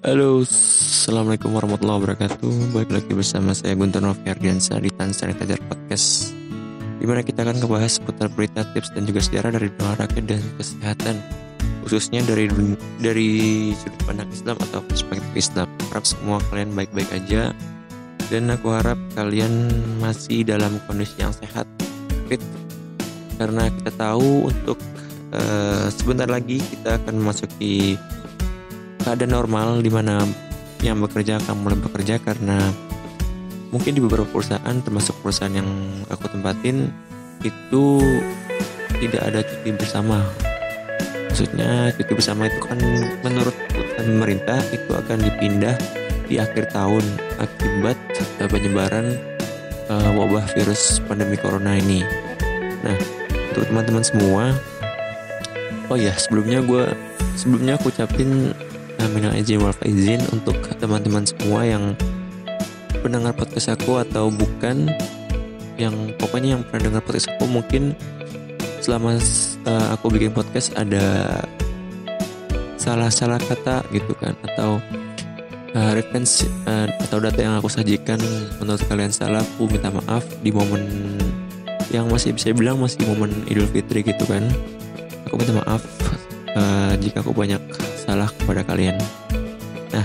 Halo, Assalamualaikum warahmatullahi wabarakatuh. Balik lagi bersama saya Guntur Noviardiansa di Tan Sanitizer Podcast Di mana kita akan ngebahas seputar berita, tips, dan juga sejarah dari olahraga dan kesehatan Khususnya dari dari sudut pandang Islam atau perspektif Islam. Harap semua kalian baik-baik aja Dan aku harap kalian masih dalam kondisi yang sehat, fit Karena kita tahu untuk uh, sebentar lagi kita akan memasuki keadaan normal di mana yang bekerja akan mulai bekerja karena mungkin di beberapa perusahaan termasuk perusahaan yang aku tempatin itu tidak ada cuti bersama. Maksudnya cuti bersama itu kan menurut pemerintah itu akan dipindah di akhir tahun akibat penyebaran uh, wabah virus pandemi corona ini. Nah untuk teman-teman semua oh ya sebelumnya gue sebelumnya aku ucapin minal izin wal faizin untuk teman-teman semua yang pendengar podcast aku atau bukan yang pokoknya yang pernah dengar podcast aku mungkin selama uh, aku bikin podcast ada salah-salah kata gitu kan atau uh, reference uh, atau data yang aku sajikan menurut kalian salah aku minta maaf di momen yang masih bisa bilang masih momen Idul Fitri gitu kan. Aku minta maaf uh, jika aku banyak salah kepada kalian. Nah,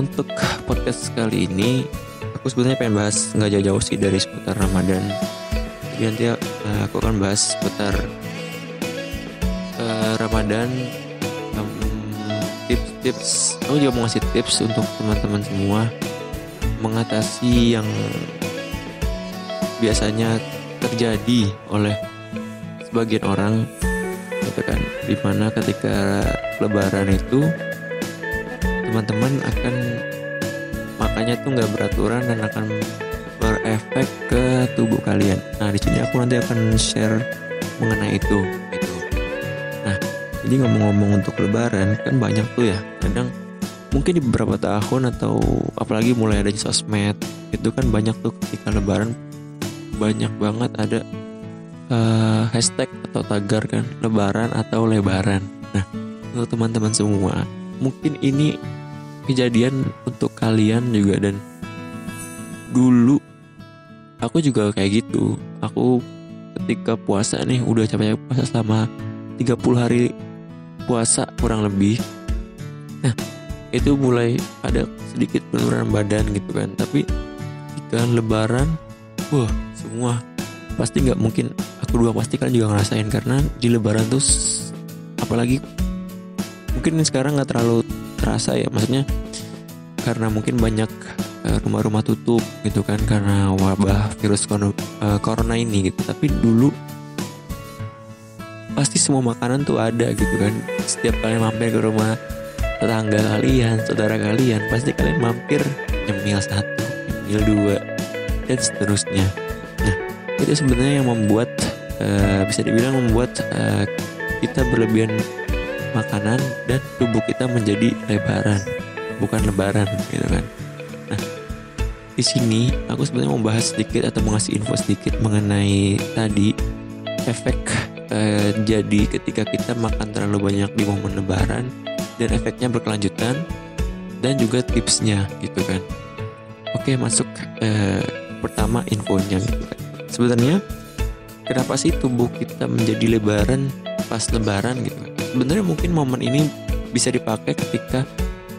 untuk podcast kali ini aku sebenarnya pengen bahas nggak jauh-jauh sih dari seputar Ramadan. Jadi nanti uh, aku akan bahas seputar uh, Ramadan tips-tips. Aku juga mau ngasih tips untuk teman-teman semua mengatasi yang biasanya terjadi oleh sebagian orang gitu kan di mana ketika lebaran itu teman-teman akan makanya tuh nggak beraturan dan akan berefek ke tubuh kalian. Nah di sini aku nanti akan share mengenai itu gitu. Nah jadi ngomong-ngomong untuk lebaran kan banyak tuh ya. Kadang mungkin di beberapa tahun atau apalagi mulai ada sosmed itu kan banyak tuh ketika lebaran banyak banget ada uh, hashtag atau tagar kan lebaran atau lebaran. Nah, untuk teman-teman semua, mungkin ini kejadian untuk kalian juga dan dulu aku juga kayak gitu. Aku ketika puasa nih udah capek puasa selama 30 hari puasa kurang lebih. Nah, itu mulai ada sedikit penurunan badan gitu kan. Tapi ketika lebaran, wah semua pasti nggak mungkin aku dua pasti kan juga ngerasain karena di lebaran tuh apalagi mungkin sekarang nggak terlalu terasa ya maksudnya karena mungkin banyak eh, rumah-rumah tutup gitu kan karena wabah virus eh, corona ini gitu. Tapi dulu pasti semua makanan tuh ada gitu kan. Setiap kalian mampir ke rumah tetangga kalian saudara kalian pasti kalian mampir nyemil satu nyemil dua dan seterusnya. Itu sebenarnya yang membuat uh, bisa dibilang membuat uh, kita berlebihan makanan dan tubuh kita menjadi lebaran bukan lebaran gitu kan. Nah di sini aku sebenarnya mau bahas sedikit atau mengasih info sedikit mengenai tadi efek uh, jadi ketika kita makan terlalu banyak di momen lebaran dan efeknya berkelanjutan dan juga tipsnya gitu kan. Oke masuk uh, pertama infonya gitu kan. Sebenarnya kenapa sih tubuh kita menjadi lebaran pas lebaran gitu sebenarnya mungkin momen ini bisa dipakai ketika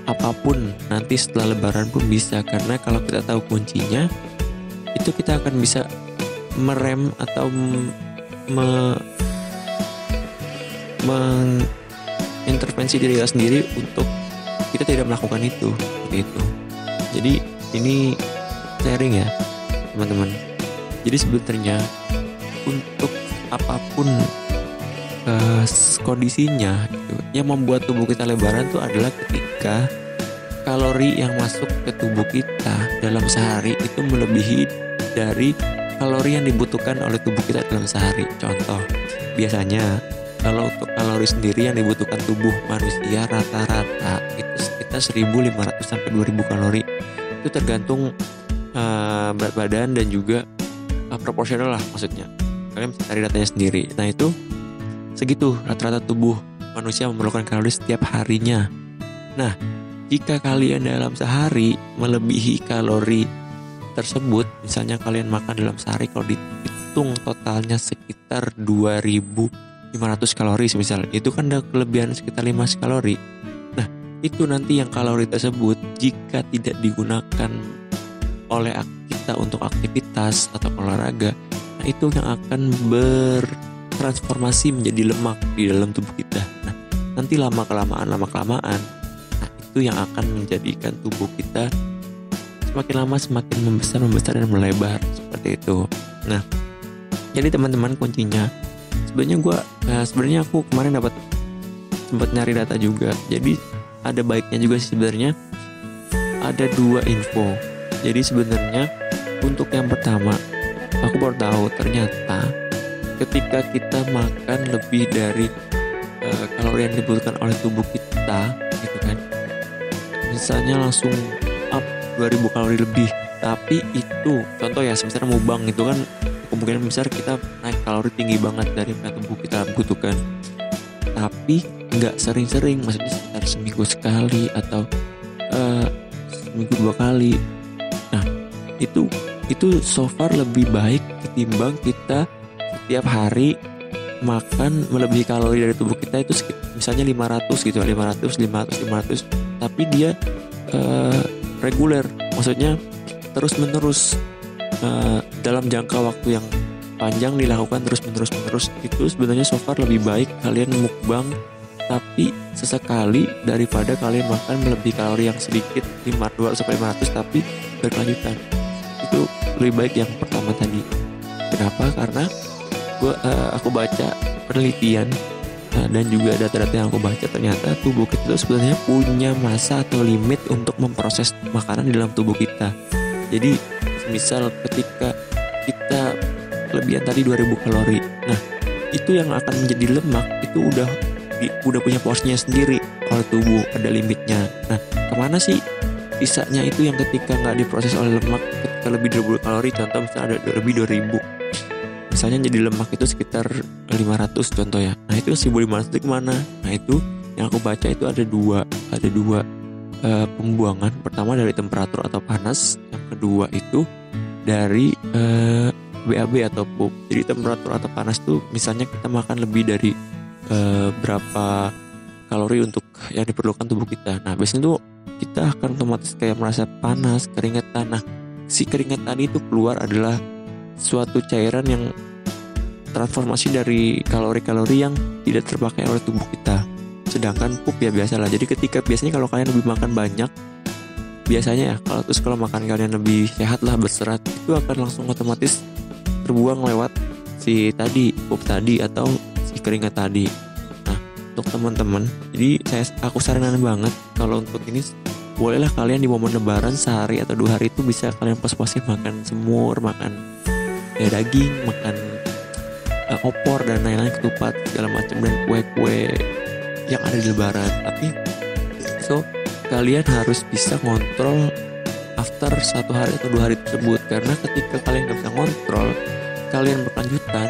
apa pun nanti setelah lebaran pun bisa. Karena kalau kita tahu kuncinya itu kita akan bisa merem atau me, mengintervensi diri kita sendiri untuk kita tidak melakukan itu. Itu. Jadi ini sharing ya teman-teman. Jadi sebenarnya untuk apa pun uh, kondisinya yang membuat tubuh kita lebaran itu adalah ketika kalori yang masuk ke tubuh kita dalam sehari itu melebihi dari kalori yang dibutuhkan oleh tubuh kita dalam sehari. Contoh, biasanya kalau untuk kalori sendiri yang dibutuhkan tubuh manusia rata-rata itu sekitar 1500 sampai 2000 kalori. Itu tergantung uh, berat badan dan juga uh, proporsional lah maksudnya kalian cari datanya sendiri nah itu segitu rata-rata tubuh manusia memerlukan kalori setiap harinya nah jika kalian dalam sehari melebihi kalori tersebut, misalnya kalian makan dalam sehari kalau dihitung totalnya sekitar 2500 kalori misal, itu kan ada kelebihan sekitar 5 kalori. Nah, itu nanti yang kalori tersebut jika tidak digunakan oleh kita untuk aktivitas atau olahraga, nah itu yang akan bertransformasi menjadi lemak di dalam tubuh kita. Nah, nanti lama kelamaan lama kelamaan itu yang akan menjadikan tubuh kita semakin lama semakin membesar membesar dan melebar seperti itu. Nah jadi teman-teman kuncinya sebenarnya gue nah sebenarnya aku kemarin dapat sempat nyari data juga. Jadi ada baiknya juga sih sebenarnya ada dua info. Jadi sebenarnya untuk yang pertama aku baru tahu ternyata ketika kita makan lebih dari uh, kalori yang dibutuhkan oleh tubuh kita gitu kan misalnya langsung up 2000 kalori lebih. Tapi itu contoh ya misalnya mubang itu kan kemungkinan besar kita naik kalori tinggi banget dari yang tubuh kita butuhkan. Tapi nggak sering-sering maksudnya sekitar seminggu sekali atau uh, seminggu dua kali. Nah itu itu so far lebih baik ketimbang kita setiap hari makan melebihi kalori dari tubuh kita itu misalnya 500 gitu 500 500 500 tapi dia uh, reguler. Maksudnya terus menerus uh, dalam jangka waktu yang panjang dilakukan terus menerus menerus itu sebenarnya so far lebih baik kalian mukbang tapi sesekali daripada kalian makan melebihi kalori yang sedikit 500 sampai 500 tapi berkelanjutan. Itu lebih baik yang pertama tadi. Kenapa? Karena gua uh, aku baca penelitian Nah, dan juga data-data yang aku baca ternyata tubuh kita itu sebenarnya punya masa atau limit untuk memproses makanan di dalam tubuh kita. Jadi, misal ketika kita kelebihan tadi 2000 kalori. Nah, itu yang akan menjadi lemak itu udah udah punya porsinya sendiri oleh tubuh ada limitnya. Nah, ke mana sih sisanya itu yang ketika nggak diproses oleh lemak ketika lebih 2000 kalori contoh misalnya ada lebih 2000 misalnya jadi lemak itu sekitar 500 contoh ya. Nah itu 1500 itu ke mana? Nah itu yang aku baca itu ada dua ada dua uh, pembuangan. Pertama dari temperatur atau panas yang kedua itu dari uh, eh, BAB atau pup jadi temperatur atau panas tuh misalnya kita makan lebih dari uh, berapa kalori untuk yang diperlukan tubuh kita. Nah biasanya tuh kita akan otomatis kayak merasa panas keringetan. Nah si keringat tadi itu keluar adalah suatu cairan yang transformasi dari kalori-kalori yang tidak terpakai oleh tubuh kita. Sedangkan pup ya biasalah. Jadi ketika biasanya kalau kalian lebih makan banyak, biasanya ya kalau terus kalau makan kalian lebih sehat lah berserat itu akan langsung otomatis terbuang lewat si tadi pup tadi atau si keringat tadi. Nah untuk teman-teman, jadi saya aku saranin banget kalau untuk ini bolehlah kalian di momen lebaran sehari atau dua hari itu bisa kalian pos-posin makan semur, makan ya daging, makan uh, opor dan lain-lain ketupat segala macam dan kue-kue yang ada di lebaran. Tapi so kalian harus bisa ngontrol after satu hari atau dua hari tersebut. Karena ketika kalian nggak bisa ngontrol kalian berkelanjutan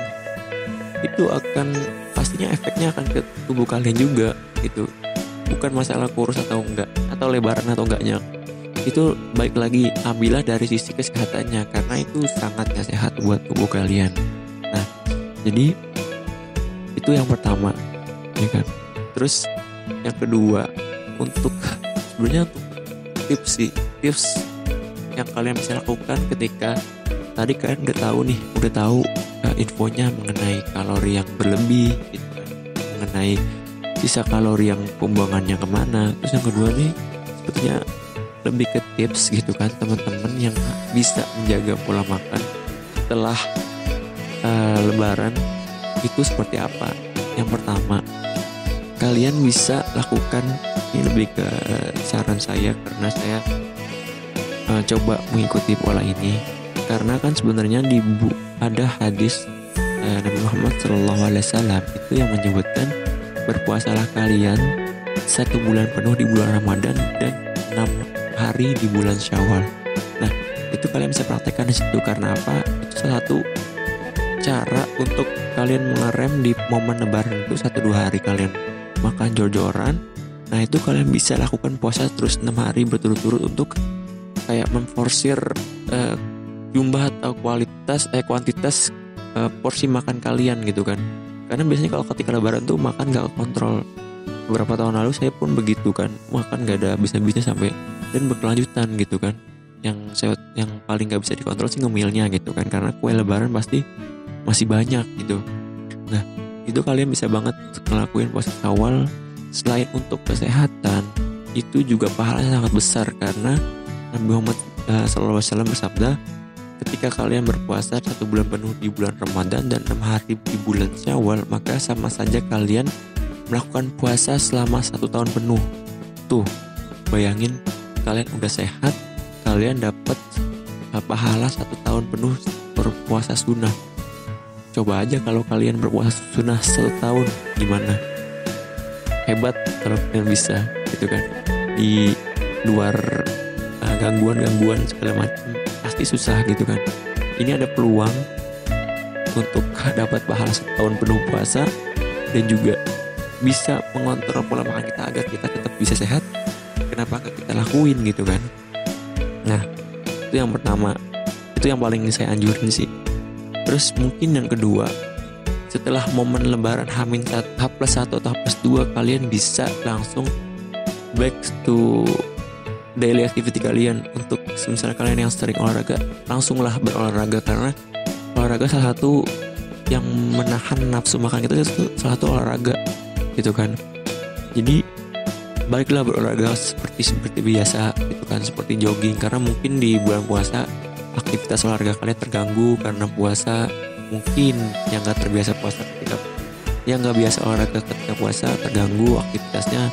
itu akan pastinya efeknya akan ke tubuh kalian juga itu bukan masalah kurus atau enggak atau lebaran atau enggaknya. Itu baik lagi ambillah dari sisi kesehatannya karena itu sangat gak sehat buat tubuh kalian jadi itu yang pertama ya kan? Terus yang kedua untuk sebenarnya untuk tips sih tips yang kalian bisa lakukan ketika tadi kalian udah tahu nih udah tahu uh, infonya mengenai kalori yang berlebih gitu kan? Mengenai sisa kalori yang pembuangannya ke mana. Terus yang kedua nih sebetulnya lebih ke tips gitu kan teman-teman yang bisa menjaga pola makan setelah uh, lebaran itu seperti apa? Yang pertama, kalian bisa lakukan ini lebih ke saran saya karena saya uh, coba mengikuti pola ini karena kan sebenarnya di bu ada hadis uh, Nabi Muhammad Wasallam itu yang menyebutkan berpuasalah kalian satu bulan penuh di bulan Ramadan dan enam hari di bulan Syawal. Nah itu kalian bisa praktekkan di situ karena apa? Itu salah satu cara untuk kalian mengerem di momen lebaran itu satu dua hari kalian makan jor-joran Nah itu kalian bisa lakukan puasa terus 6 hari berturut-turut untuk kayak memforsir uh, jumlah atau kualitas eh kuantitas uh, porsi makan kalian gitu kan. Karena biasanya kalau ketika lebaran tuh makan gak kontrol. Beberapa tahun lalu saya pun begitu kan, makan gak ada bisa-bisa sampai dan berkelanjutan gitu kan. Yang saya yang paling gak bisa dikontrol sih ngemilnya gitu kan, karena kue lebaran pasti masih banyak gitu. Nah itu kalian bisa banget ngelakuin puasa awal Selain untuk kesehatan, itu juga pahalanya sangat besar karena Nabi Muhammad uh, SAW bersabda, ketika kalian berpuasa satu bulan penuh di bulan Ramadan dan enam hari di bulan Syawal, maka sama saja kalian melakukan puasa selama satu tahun penuh. Tuh, bayangin kalian udah sehat, kalian dapat uh, pahala satu tahun penuh berpuasa sunnah. Coba aja kalau kalian berpuasa sunnah satu tahun, gimana? hebat kalau kalian bisa gitu kan? Di luar uh, gangguan-gangguan segala macam pasti susah gitu kan? Ini ada peluang untuk dapat pahala setahun penuh puasa dan juga bisa mengontrol pola makan kita agar kita tetap bisa sehat. Kenapa nggak kita lakuin gitu kan? Nah itu yang pertama. Itu yang paling saya anjurin sih terus mungkin yang kedua setelah momen lebaran Hamin H plus 1 atau H plus 2 kalian bisa langsung back to daily activity kalian untuk misalnya kalian yang sering olahraga langsunglah berolahraga karena olahraga salah satu yang menahan nafsu makan kita itu salah satu olahraga gitu kan. Jadi baiklah berolahraga seperti seperti biasa gitu kan seperti jogging karena mungkin di bulan puasa aktivitas olahraga kalian terganggu karena puasa mungkin yang nggak terbiasa puasa ketika yang nggak biasa olahraga ketika puasa terganggu aktivitasnya.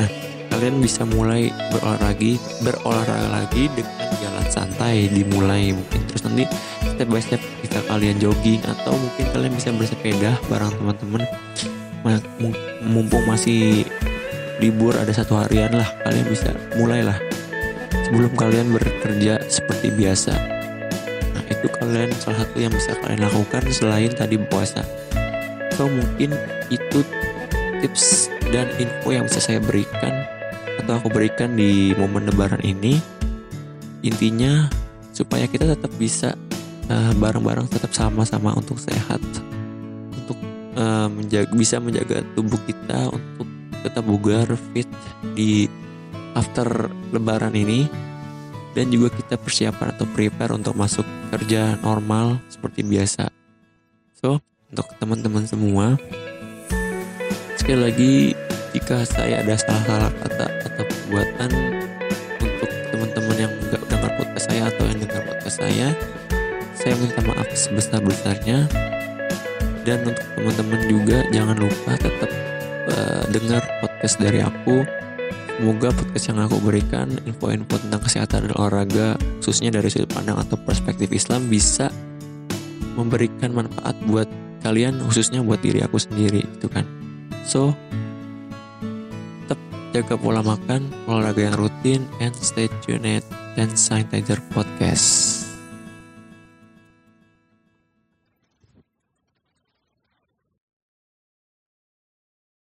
Nah kalian bisa mulai berolahraga berolahraga lagi dengan jalan santai dimulai mungkin. Terus nanti step by step ketika kalian jogging atau mungkin kalian bisa bersepeda bareng teman-teman. Mumpung masih libur ada satu harian lah kalian bisa mulailah sebelum kalian bekerja seperti biasa itu kalian salah satu yang bisa kalian lakukan selain tadi puasa. So mungkin itu tips dan info yang bisa saya berikan atau aku berikan di momen lebaran ini. Intinya supaya kita tetap bisa uh, bareng-bareng tetap sama-sama untuk sehat untuk uh, menjaga bisa menjaga tubuh kita untuk tetap bugar fit di after lebaran ini dan juga kita persiapan atau prepare untuk masuk kerja normal seperti biasa. So, untuk teman-teman semua, sekali lagi jika saya ada salah-salah kata atau perbuatan untuk teman-teman yang nggak dengar podcast saya atau yang dengar podcast saya, saya minta maaf sebesar-besarnya. Dan untuk teman-teman juga jangan lupa tetap uh, dengar podcast dari aku Semoga podcast yang aku berikan, info-info tentang kesehatan dan olahraga, khususnya dari sudut pandang atau perspektif Islam, bisa memberikan manfaat buat kalian, khususnya buat diri aku sendiri, gitu kan. So, tetap jaga pola makan, olahraga yang rutin, and stay tuned dan Sanitizer Podcast.